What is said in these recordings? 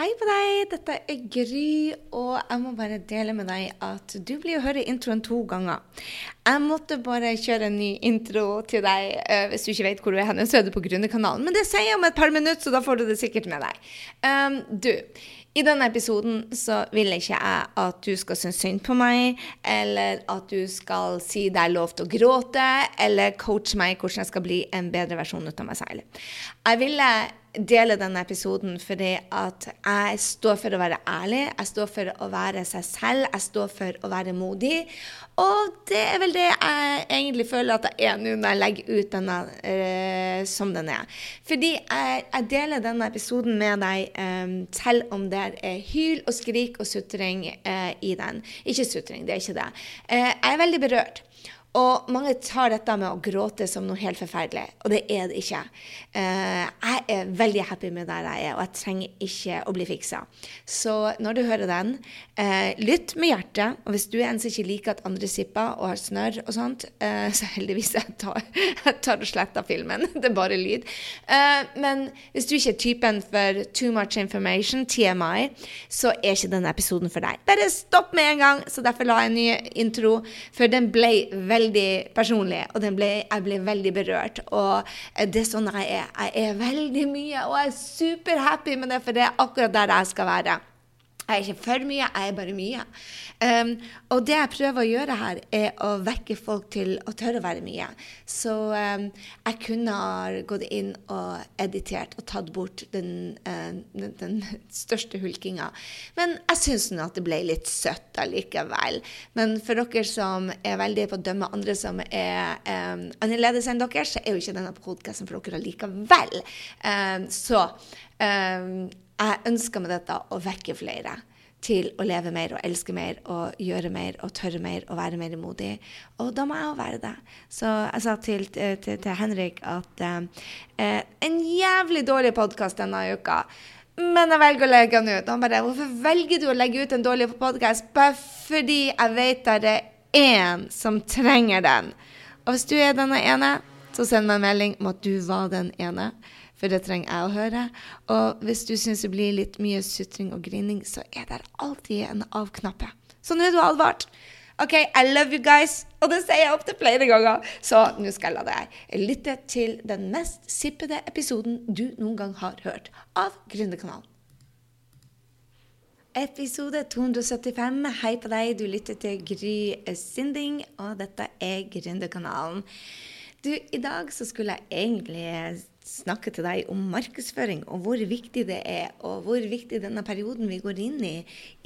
Hei på deg, dette er Gry, og jeg må bare dele med deg at du blir å høre introen to ganger. Jeg måtte bare kjøre en ny intro til deg. Uh, hvis du ikke vet hvor du er hen, så er du på Grunnekanalen. Men det sier jeg om et par minutter, så da får du det sikkert med deg. Um, du, i denne episoden så vil ikke jeg at du skal synes synd på meg, eller at du skal si det er lov til å gråte, eller coache meg hvordan jeg skal bli en bedre versjon av meg selv. Jeg ville dele denne episoden fordi at jeg står for å være ærlig, jeg står for å være seg selv, jeg står for å være modig. Og det er vel det jeg egentlig føler at jeg er nå når jeg legger ut denne uh, som den er. Fordi jeg, jeg, deler denne episoden med deg um, selv om det er hyl og skrik og sutring uh, i den. Ikke sutring, det er ikke det. Uh, jeg er veldig berørt. Og mange tar dette med å gråte som noe helt forferdelig, og det er det ikke. Uh, jeg er veldig happy med der jeg er, og jeg trenger ikke å bli fiksa. Så når du hører den, uh, lytt med hjertet. Og hvis du er en som ikke liker at andre sipper og har snørr og sånt, uh, så heldigvis jeg tar jeg tar og sletter filmen. det er bare lyd. men hvis du ikke er typen for too much information, TMI, så er ikke denne episoden for deg. Bare stopp med en gang. Så derfor la jeg en ny intro, for den ble veldig veldig personlig, og ble, jeg ble veldig berørt. Og det er sånn jeg er. Jeg er veldig mye, og jeg er superhappy med det, for det er akkurat der jeg skal være. Jeg er ikke for mye, jeg er bare mye. Um, og det jeg prøver å gjøre her, er å vekke folk til å tørre å være mye. Så um, jeg kunne ha gått inn og editert og tatt bort den, uh, den, den største hulkinga. Men jeg syns nå at det ble litt søtt allikevel. Men for dere som er veldig på å dømme andre som er um, annerledes enn dere, så er jo ikke denne podkasten for dere allikevel. så jeg ønsker med dette å vekke flere til å leve mer og elske mer og gjøre mer og tørre mer og være mer modig. Og da må jeg jo være det. Så jeg sa til, til, til Henrik at eh, en jævlig dårlig podkast denne uka. Men jeg velger å legge den ut. Han bare 'Hvorfor velger du å legge ut en dårlig podkast?' Bare fordi jeg vet det er én som trenger den. Og hvis du er denne ene, så send meg en melding om at du var den ene for det trenger jeg å høre. Og hvis du syns det blir litt mye sutring og grining, så er det alltid en av-knappe. Så nå er du advart. OK, I love you guys. Og det sier jeg opptil flere ganger. Så nå skal jeg la deg lytte til den mest sippede episoden du noen gang har hørt av Gründerkanalen. Episode 275. Hei på deg, du lytter til Gry Sinding, og dette er Gründerkanalen. Du, i dag så skulle jeg egentlig snakke til deg om markedsføring og hvor viktig det er, og hvor viktig denne perioden vi går inn i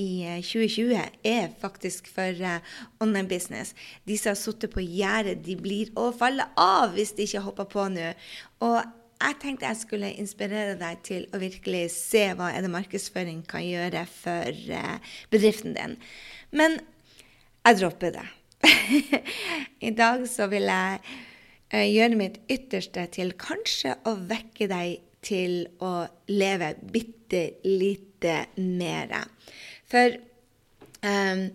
i 2020, eh, er faktisk for uh, online business. De som har sittet på gjerdet, de blir å falle av hvis de ikke hopper på nå. Og jeg tenkte jeg skulle inspirere deg til å virkelig se hva er det markedsføring kan gjøre for uh, bedriften din. Men jeg dropper det. I dag så vil jeg gjøre mitt ytterste til kanskje å vekke deg til å leve bitte lite mer. For um,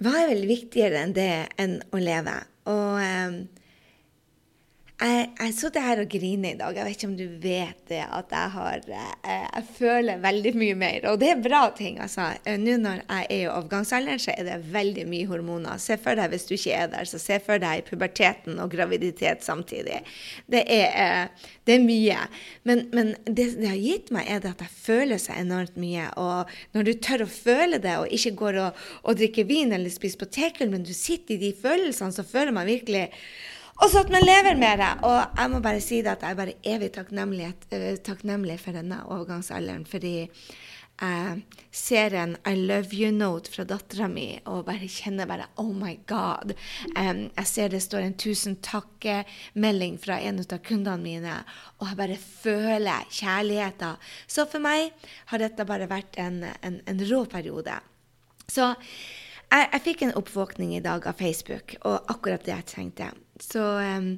hva er vel viktigere enn det enn å leve? Og um, jeg, sitter her og griner i dag. Jeg vet ikke om du vet det, at jeg har eh, Jeg føler veldig mye mer. Og det er bra ting, altså. Eh, nå når jeg er i overgangsalderen, så er det veldig mye hormoner. Se for deg hvis du ikke er der, så se for deg puberteten og graviditet samtidig. Det er, eh, det er mye. Men, men det det har gitt meg, er det at jeg føler seg enormt mye. Og når du tør å føle det, og ikke går og, og drikker vin eller spiser potetgull, men du sitter i de følelsene, så føler man virkelig og så at man lever med det. Og jeg må bare si det at jeg er bare evig uh, takknemlig for denne overgangsalderen. Fordi jeg ser en I love you-note fra dattera mi og bare kjenner bare Oh my God. Um, jeg ser det står en tusen takke-melding fra en av kundene mine, og jeg bare føler kjærligheten. Så for meg har dette bare vært en, en, en rå periode. Så jeg, jeg fikk en oppvåkning i dag av Facebook, og akkurat det jeg trengte. Så um,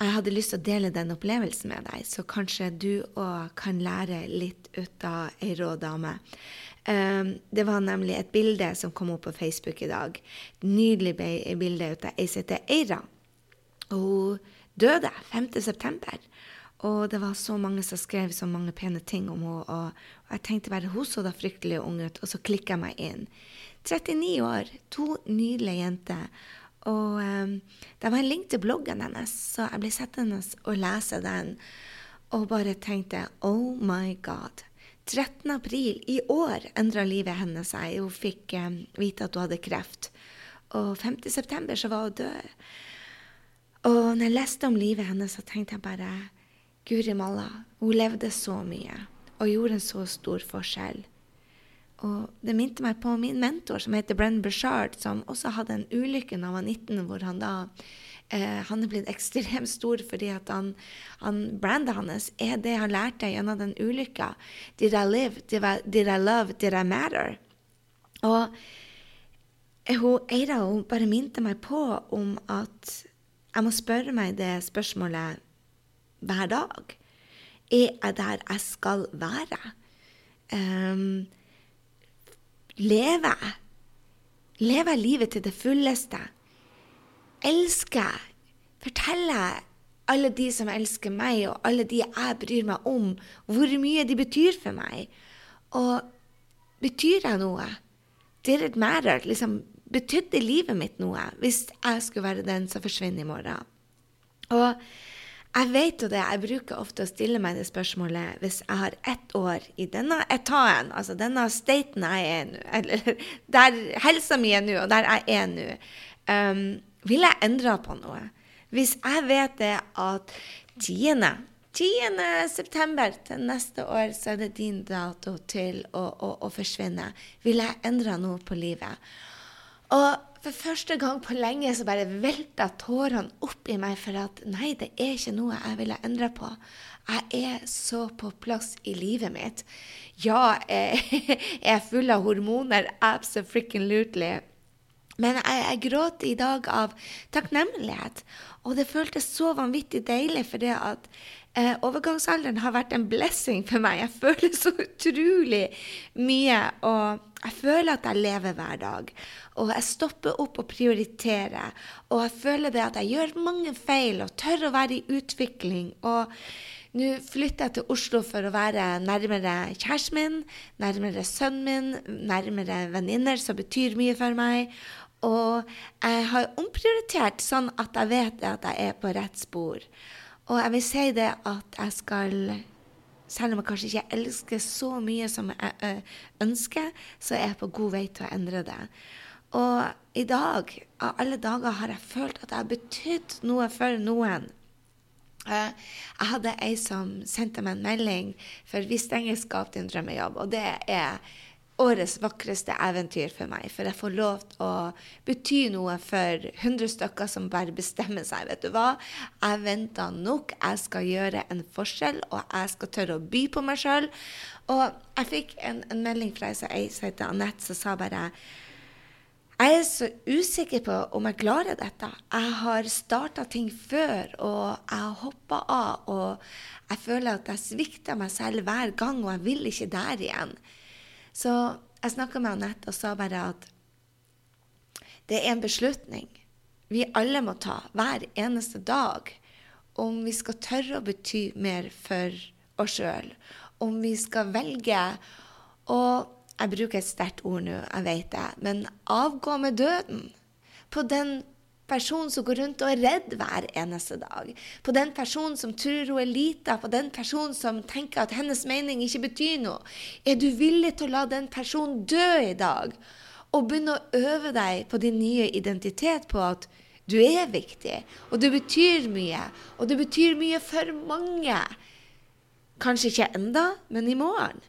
jeg hadde lyst til å dele den opplevelsen med deg, så kanskje du òg kan lære litt ut av ei rå dame. Um, det var nemlig et bilde som kom opp på Facebook i dag. Et nydelig bilde ut av ei som heter Eira. Hun døde 5.9. Og det var så mange som skrev så mange pene ting om henne. Og, og jeg tenkte bare hun så da fryktelig ung ut, og så klikka jeg meg inn. 39 år, to nydelige jenter. Og um, det var en link til bloggen hennes, så jeg ble sittende og lese den og bare tenkte oh my god. 13. april i år endra livet hennes seg. Hun fikk um, vite at hun hadde kreft. Og 5. september så var hun død. Og når jeg leste om livet hennes, så tenkte jeg bare Guri malla, hun levde så mye og gjorde en så stor forskjell. Og det minte meg på min mentor som heter Brenn Bushard, som også hadde en ulykke da han var 19, hvor han da eh, han er blitt ekstremt stor fordi at han, han, brandet hans er det han lærte gjennom den ulykka. Did I live? Did I, did I love? Did I matter? Og hun, Eira hun bare minte meg på om at jeg må spørre meg det spørsmålet hver dag. Er jeg der jeg skal være? Um, lever jeg? Lever livet til det fulleste? Elsker jeg? Forteller alle de som elsker meg, og alle de jeg bryr meg om, hvor mye de betyr for meg? Og betyr jeg noe? Did it matter? Liksom, betydde livet mitt noe hvis jeg skulle være den som forsvinner i morgen? Og jeg vet jo det, jeg bruker ofte å stille meg det spørsmålet hvis jeg har ett år i denne etaten, altså denne staten jeg er nå, eller der helsa mi er nå, og der jeg er nå, um, vil jeg endre på noe? Hvis jeg vet det at 10. 10. september til neste år så er det din dato til å, å, å forsvinne, vil jeg endre noe på livet? Og for første gang på lenge så bare velta tårene opp i meg for at nei, det er ikke noe jeg ville endre på. Jeg er så på plass i livet mitt. Ja, jeg er full av hormoner, absolutely. Men jeg, jeg gråter i dag av takknemlighet. Og det føltes så vanvittig deilig, for det at eh, overgangsalderen har vært en blessing for meg. Jeg føler så utrolig mye. og jeg føler at jeg lever hver dag, og jeg stopper opp og prioriterer. Og jeg føler det at jeg gjør mange feil og tør å være i utvikling. Og nå flytter jeg til Oslo for å være nærmere kjæresten min, nærmere sønnen min, nærmere venninner som betyr mye for meg. Og jeg har omprioritert sånn at jeg vet at jeg er på rett spor. Og jeg vil si det at jeg skal selv om jeg kanskje ikke elsker så mye som jeg ønsker, så er jeg på god vei til å endre det. Og i dag, av alle dager, har jeg følt at jeg har betydd noe for noen. Jeg hadde ei som sendte meg en melding, for vi stenger skap din drømmejobb. Og det er årets vakreste eventyr for meg. For jeg får lov til å bety noe for 100 stykker som bare bestemmer seg. Vet du hva? Jeg venter nok. Jeg skal gjøre en forskjell, og jeg skal tørre å by på meg sjøl. Og jeg fikk en, en melding fra ei som heter Anette, som sa bare jeg er så usikker på om jeg klarer dette. Jeg har starta ting før, og jeg har hoppa av. Og jeg føler at jeg svikter meg selv hver gang, og jeg vil ikke der igjen. Så jeg snakka med Anette og sa bare at det er en beslutning vi alle må ta hver eneste dag om vi skal tørre å bety mer for oss sjøl. Om vi skal velge å Jeg bruker et sterkt ord nå, jeg vet det. Men avgå med døden på den person som går rundt og er redd hver eneste dag. På den personen som tror hun er lita, på den personen som tenker at hennes mening ikke betyr noe. Er du villig til å la den personen dø i dag? Og begynne å øve deg på din nye identitet på at du er viktig, og du betyr mye, og du betyr mye for mange. Kanskje ikke enda, men i morgen.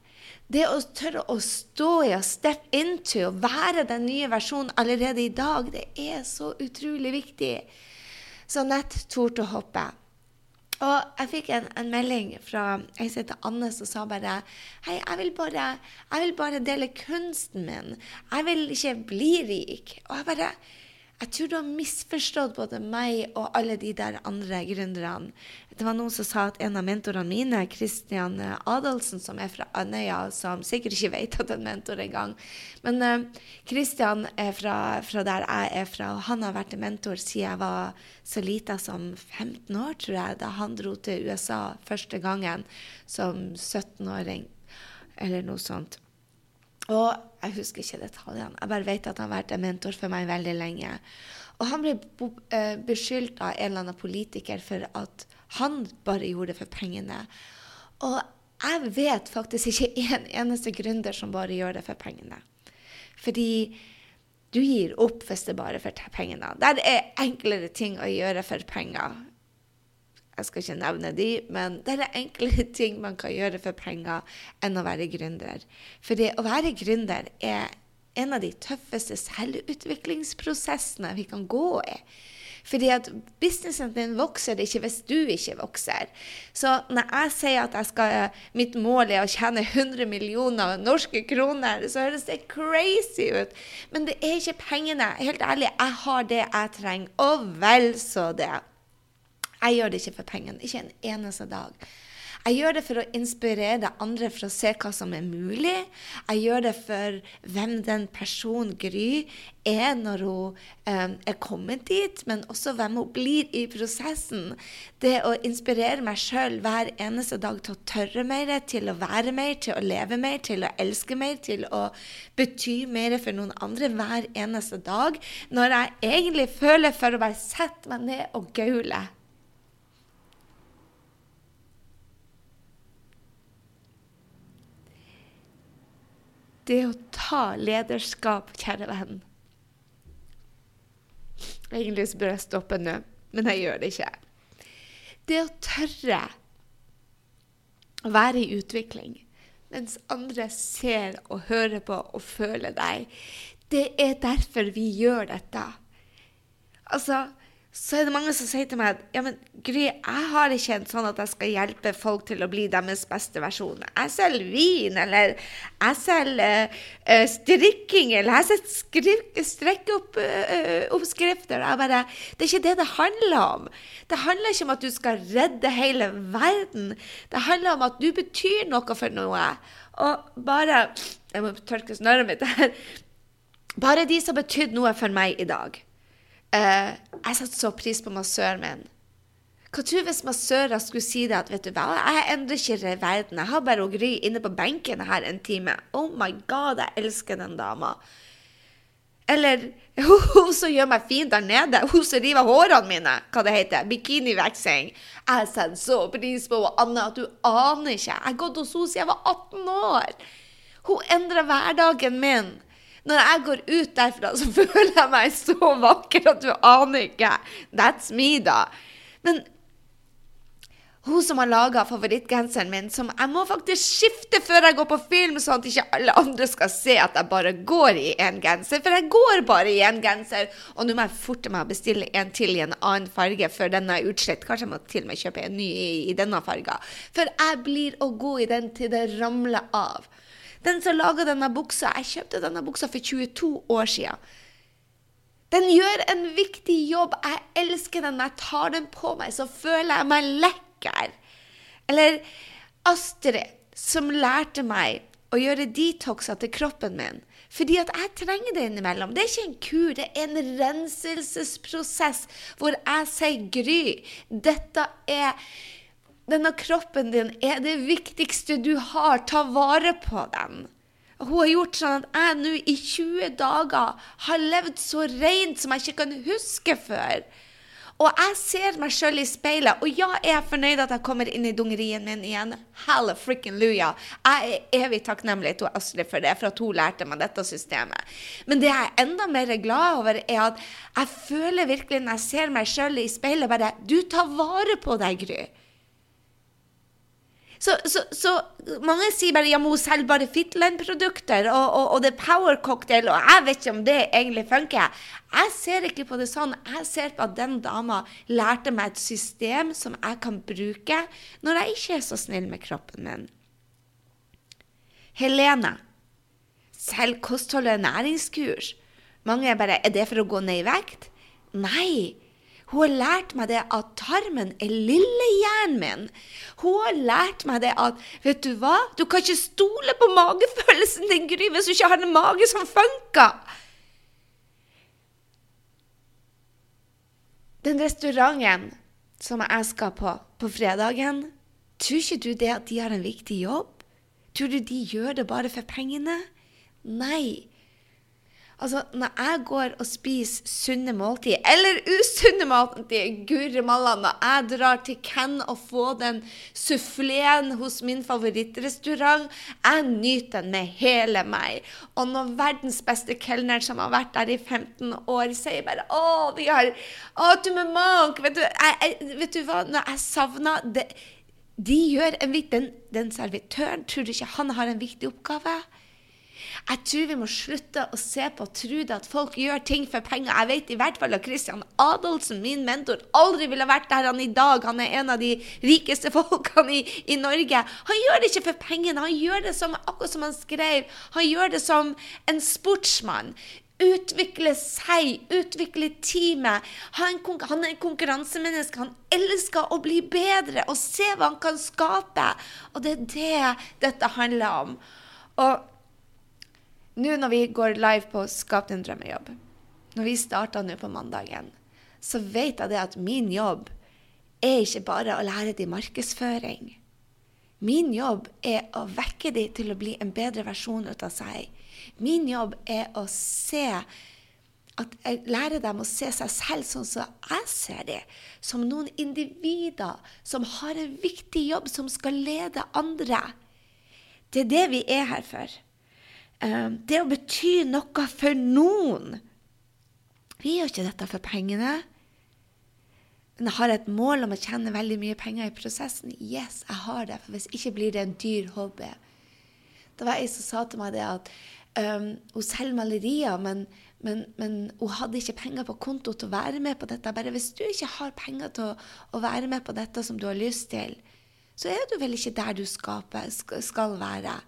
Det å tørre å stå i og step into og være den nye versjonen allerede i dag, det er så utrolig viktig. Så nett torde å hoppe. Og jeg fikk en, en melding fra ei som heter Anne, som sa bare Hei, jeg vil bare, jeg vil bare dele kunsten min. Jeg vil ikke bli rik. Og jeg bare Jeg tror du har misforstått både meg og alle de der andre gründerne. Det var noen som sa at en av mentorene mine, Christian Adelsen, som er fra Andøya, som sikkert ikke vet at en mentor engang Men uh, Christian er fra, fra, der jeg er fra, og han har vært en mentor siden jeg var så lita som 15 år, tror jeg, da han dro til USA første gangen som 17-åring, eller noe sånt. Og jeg husker ikke detaljene. Jeg bare vet at han har vært en mentor for meg veldig lenge. Og han ble eh, beskyldt av en eller annen politiker for at han bare gjorde det for pengene. Og jeg vet faktisk ikke en eneste gründer som bare gjør det for pengene. Fordi du gir opp hvis det bare er for pengene. Der er enklere ting å gjøre for penger jeg skal ikke nevne de, men det er enkle ting man kan gjøre for penger enn å være gründer. For det å være gründer er en av de tøffeste selvutviklingsprosessene vi kan gå i. Fordi at businessen din vokser ikke hvis du ikke vokser. Så når jeg sier at skal, mitt mål er å tjene 100 millioner norske kroner, så høres det crazy ut. Men det er ikke pengene. Helt ærlig, jeg har det jeg trenger, og vel så det. Jeg gjør det ikke for pengene. Ikke en eneste dag. Jeg gjør det for å inspirere andre for å se hva som er mulig. Jeg gjør det for hvem den personen Gry er når hun um, er kommet dit, men også hvem hun blir i prosessen. Det å inspirere meg sjøl hver eneste dag til å tørre mer, til å være mer, til å leve mer, til å elske mer, til å bety mer for noen andre hver eneste dag, når jeg egentlig føler for å bare sette meg ned og gaule. Det å ta lederskap, kjære venn Egentlig så bør jeg stoppe nå, men jeg gjør det ikke. Det å tørre å være i utvikling mens andre ser og hører på og føler deg, det er derfor vi gjør dette. Altså, så er det mange som sier til meg ja, men Gry, jeg har ikke en sånn at jeg skal hjelpe folk til å bli deres beste versjon. Jeg selger vin, eller jeg selger uh, strikking, eller jeg selger strekkeoppskrifter. Uh, bare, det er ikke det det handler om. Det handler ikke om at du skal redde hele verden. Det handler om at du betyr noe for noe. Og bare Jeg må tørke snøret mitt her. Bare de som betydde noe for meg i dag. Uh, jeg satte så pris på massøren min. Hva tror du hvis massører skulle si det at vet du hva, jeg endrer ikke verden, jeg har bare Gry inne på benken her en time. Oh my god, jeg elsker den dama. Eller hun som gjør meg fin der nede, hun som river hårene mine, hva det heter, bikiniveksing. Jeg setter så pris på Anne at du aner ikke. Jeg har gått hos henne siden jeg var 18 år. Hun endrer hverdagen min. Når jeg går ut derfra, så føler jeg meg så vakker at du aner ikke. That's me, da. Men hun som har laga favorittgenseren min, som jeg må faktisk skifte før jeg går på film, sånn at ikke alle andre skal se at jeg bare går i én genser. For jeg går bare i én genser. Og nå må jeg forte meg å bestille en til i en annen farge før denne er utslitt. Kanskje jeg må til og med kjøpe en ny i, i denne farga. For jeg blir å gå i den til det ramler av. Den som laga denne buksa Jeg kjøpte denne buksa for 22 år siden. Den gjør en viktig jobb. Jeg elsker den. Jeg tar den på meg, så føler jeg meg lekker. Eller Astrid, som lærte meg å gjøre detoxer til kroppen min. Fordi at jeg trenger det innimellom. Det er ikke en kur, det er en renselsesprosess hvor jeg sier Gry, dette er denne kroppen din er det viktigste du har. Ta vare på den. Hun har gjort sånn at jeg nå i 20 dager har levd så rent som jeg ikke kan huske før. Og jeg ser meg sjøl i speilet, og ja, jeg er fornøyd at jeg kommer inn i dungerien min igjen. Halla frikken luja. Jeg er evig takknemlig til Astrid for det, for at hun lærte meg dette systemet. Men det jeg er enda mer glad over, er at jeg føler virkelig når jeg ser meg sjøl i speilet, bare Du tar vare på deg, Gry. Så, så, så, mange sier bare ja, men hun selger bare Fitland-produkter, og, og, og, det er power cocktail, og jeg vet ikke om det egentlig funker. Jeg ser ikke på det sånn. Jeg ser på at den dama lærte meg et system som jeg kan bruke når jeg ikke er så snill med kroppen min. Helene selger kosthold og næringskurs. Mange er bare Er det for å gå ned i vekt? Nei. Hun har lært meg det at tarmen er lillehjernen min. Hun har lært meg det at vet du hva, du kan ikke stole på magefølelsen din, Gry, hvis du ikke har en mage som funker. Den restauranten som jeg skal på på fredagen, tror ikke du det at de har en viktig jobb? Tror du de gjør det bare for pengene? Nei. Altså, når jeg går og spiser sunne måltid, eller usunne måltid, guri malla, når jeg drar til Ken og får den suffleen hos min favorittrestaurant, jeg nyter den med hele meg. Og når verdens beste kelner, som har vært der i 15 år, sier bare 'Å, de har Å, du med mank!' Vet du, jeg, jeg, vet du hva, når jeg savner det De gjør en viktig Den, den servitøren, tror du ikke han har en viktig oppgave? Jeg tror vi må slutte å se på og tro at folk gjør ting for penger. Jeg vet i hvert fall at Christian Adolfsen, min mentor, aldri ville vært der han i dag. Han er en av de rikeste folkene i, i Norge. Han gjør det ikke for pengene. Han gjør det som, akkurat som han skrev. Han gjør det som en sportsmann utvikle seg, utvikle teamet. Han, han er konkurransemenneske. Han elsker å bli bedre og se hva han kan skape. Og det er det dette handler om. Og nå når vi går live på Skap din drømmejobb, når vi starter nå på mandagen, så vet jeg det at min jobb er ikke bare å lære de markedsføring. Min jobb er å vekke de til å bli en bedre versjon ut av seg. Min jobb er å se at jeg lærer dem å se seg selv sånn som jeg ser dem. Som noen individer som har en viktig jobb, som skal lede andre. Det er det vi er her for. Ehm, det å bety noe for noen. Vi gjør ikke dette for pengene. Men jeg har et mål om å tjene veldig mye penger i prosessen. Yes, jeg har det, for hvis ikke blir det en dyr hobby. Det var ei som sa til meg det at um, hun selger malerier, men, men, men, hun hadde ikke penger på konto til å være med på dette. Bare hvis du ikke har penger til å, å være med på dette som du har lyst til, så er du vel ikke der du skaper, skal være.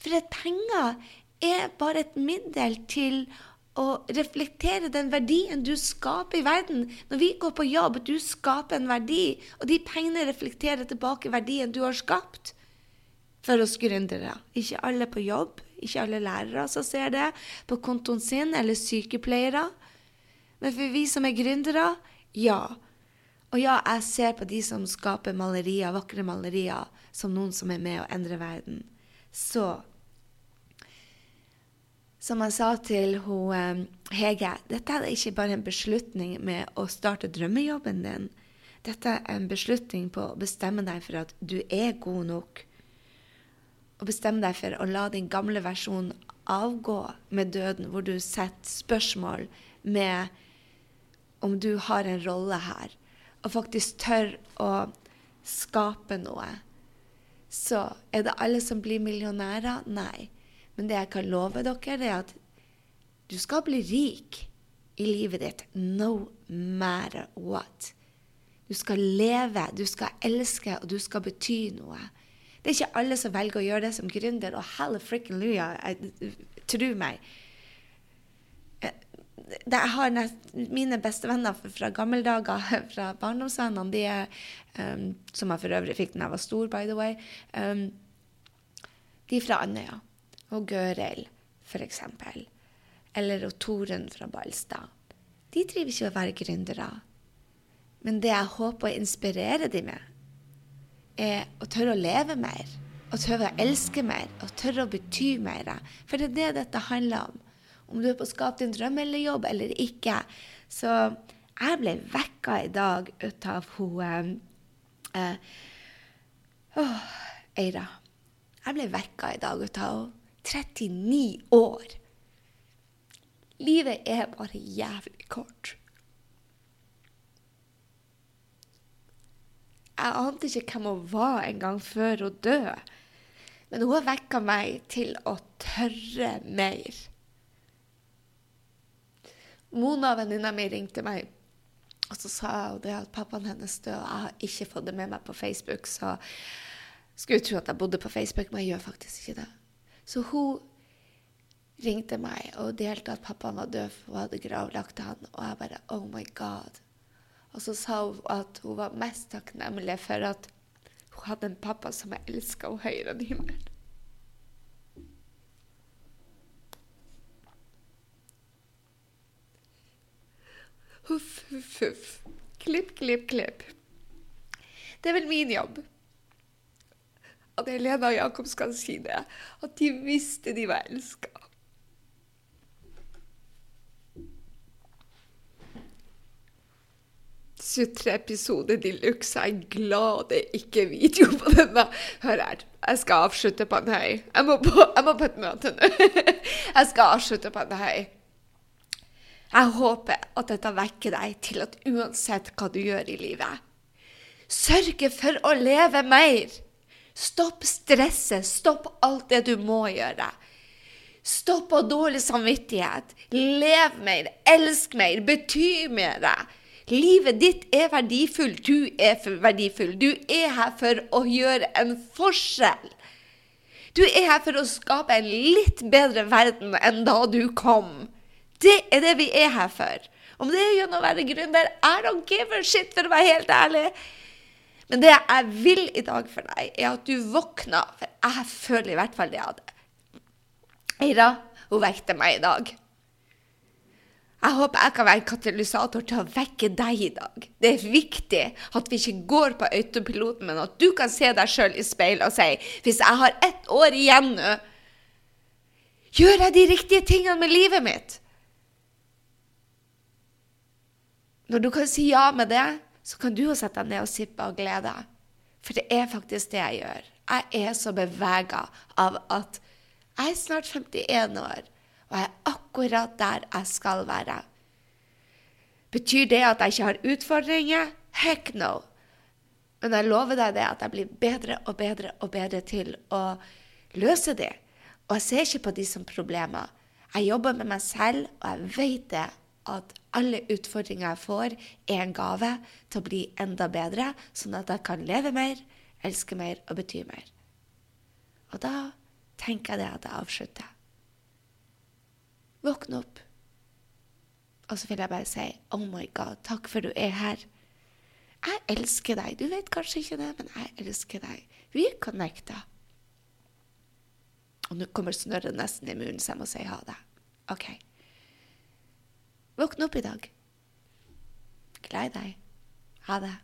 For penger er bare et middel til å reflektere den verdien du skaper i verden. Når vi går på jobb, du skaper en verdi, og de pengene reflekterer tilbake verdien du har skapt. For oss gründere. Ikke alle på jobb, ikke alle lærere som ser det på kontoen sin, eller sykepleiere. Men for vi som er gründere, ja. Og ja, jeg ser på de som skaper malerier, vakre malerier, som noen som er med å endre verden. Så som jeg sa til hun, Hege, dette er ikke bare en beslutning med å starte drømmejobben din. Dette er en beslutning på å bestemme deg for at du er god nok. Og bestemme deg for å la din gamle versjon avgå med døden, hvor du setter spørsmål med om du har en rolle her, og faktisk tør å skape noe. Så er det alle som blir millionærer? Nei. Men det jeg kan love dere, er at du skal bli rik i livet ditt no matter what. Du skal leve, du skal elske, og du skal bety noe. Det er ikke alle som velger å gjøre det som gründer, og helle frikken luja, tro meg. Jeg har mine beste venner fra gamle dager, fra barndomsvennene, de er, um, som jeg for øvrig fikk da jeg var stor, by the way, um, de er fra Andøya og Gøril, f.eks. Eller og Torunn fra Balstad. De triver ikke å være gründere. Men det jeg håper å inspirere dem med, er å tørre å leve mer. Å tørre å elske mer. Å tørre å bety mer. For det er det dette handler om. Om du er på å skape din drøm eller jobb eller ikke. Så jeg ble vekka i dag ut av hun eh, oh, Eira. Jeg ble vekka i dag ut av henne. 39 år. Livet er bare jævlig kort. Jeg ante ikke hvem hun var engang før hun døde. Men hun har vekka meg til å tørre mer. Mona, venninna mi, ringte meg, og så sa hun det at pappaen hennes døde. Jeg har ikke fått det med meg på Facebook, så skulle tro at jeg bodde på Facebook, men jeg gjør faktisk ikke det. Så hun ringte meg og delte at pappaen var død, for hun hadde gravlagt han. Og jeg bare Oh my God. Og så sa hun at hun var mest takknemlig for at hun hadde en pappa som jeg elska henne høyere enn himmelen. Huff, huff, huff. Klipp, klipp, klipp. Det er vel min jobb at Helena og Jakob skal si det. At de visste de var elska. 23 episoder de luxe. Jeg er glad det ikke er video på denne. Hør her, jeg skal avslutte på en høy. Jeg må på, jeg må på et møte nå. Jeg skal avslutte på en høy. Jeg håper at dette vekker deg til at uansett hva du gjør i livet, sørge for å leve mer. Stopp stresset. Stopp alt det du må gjøre. Stopp ha dårlig samvittighet. Lev mer. Elsk mer. Bety mer. Livet ditt er verdifullt. Du er verdifull. Du er her for å gjøre en forskjell. Du er her for å skape en litt bedre verden enn da du kom. Det er det vi er her for. Om det er gjennom å være gründer, I don't give a shit, for å være helt ærlig. Men det jeg vil i dag for deg, er at du våkner. For jeg føler i hvert fall det jeg hadde. Eira, hun vekte meg i dag. Jeg håper jeg kan være en katalysator til å vekke deg i dag. Det er viktig at vi ikke går på autopiloten, men at du kan se deg sjøl i speilet og si hvis jeg har ett år igjen nå, gjør jeg de riktige tingene med livet mitt? Når du kan si ja med det, så kan du jo sette deg ned og sippe av glede. For det er faktisk det jeg gjør. Jeg er så bevega av at jeg er snart 51 år og jeg er akkurat der jeg skal være. Betyr det at jeg ikke har utfordringer? Heck no. Men jeg lover deg det at jeg blir bedre og bedre og bedre til å løse det. Og jeg ser ikke på de som problemer. Jeg jobber med meg selv, og jeg vet det at alle utfordringer jeg får, er en gave til å bli enda bedre, sånn at jeg kan leve mer, elske mer og bety mer. Og da tenker jeg det at jeg avslutter. Våkne opp. Og så vil jeg bare si Oh my God, takk for du er her. Jeg elsker deg. Du vet kanskje ikke det, men jeg elsker deg. Vi er connecta. Og nå kommer snørret nesten i munnen, så jeg må si ha det. OK. Våkne opp i dag. Gled deg. Ha det.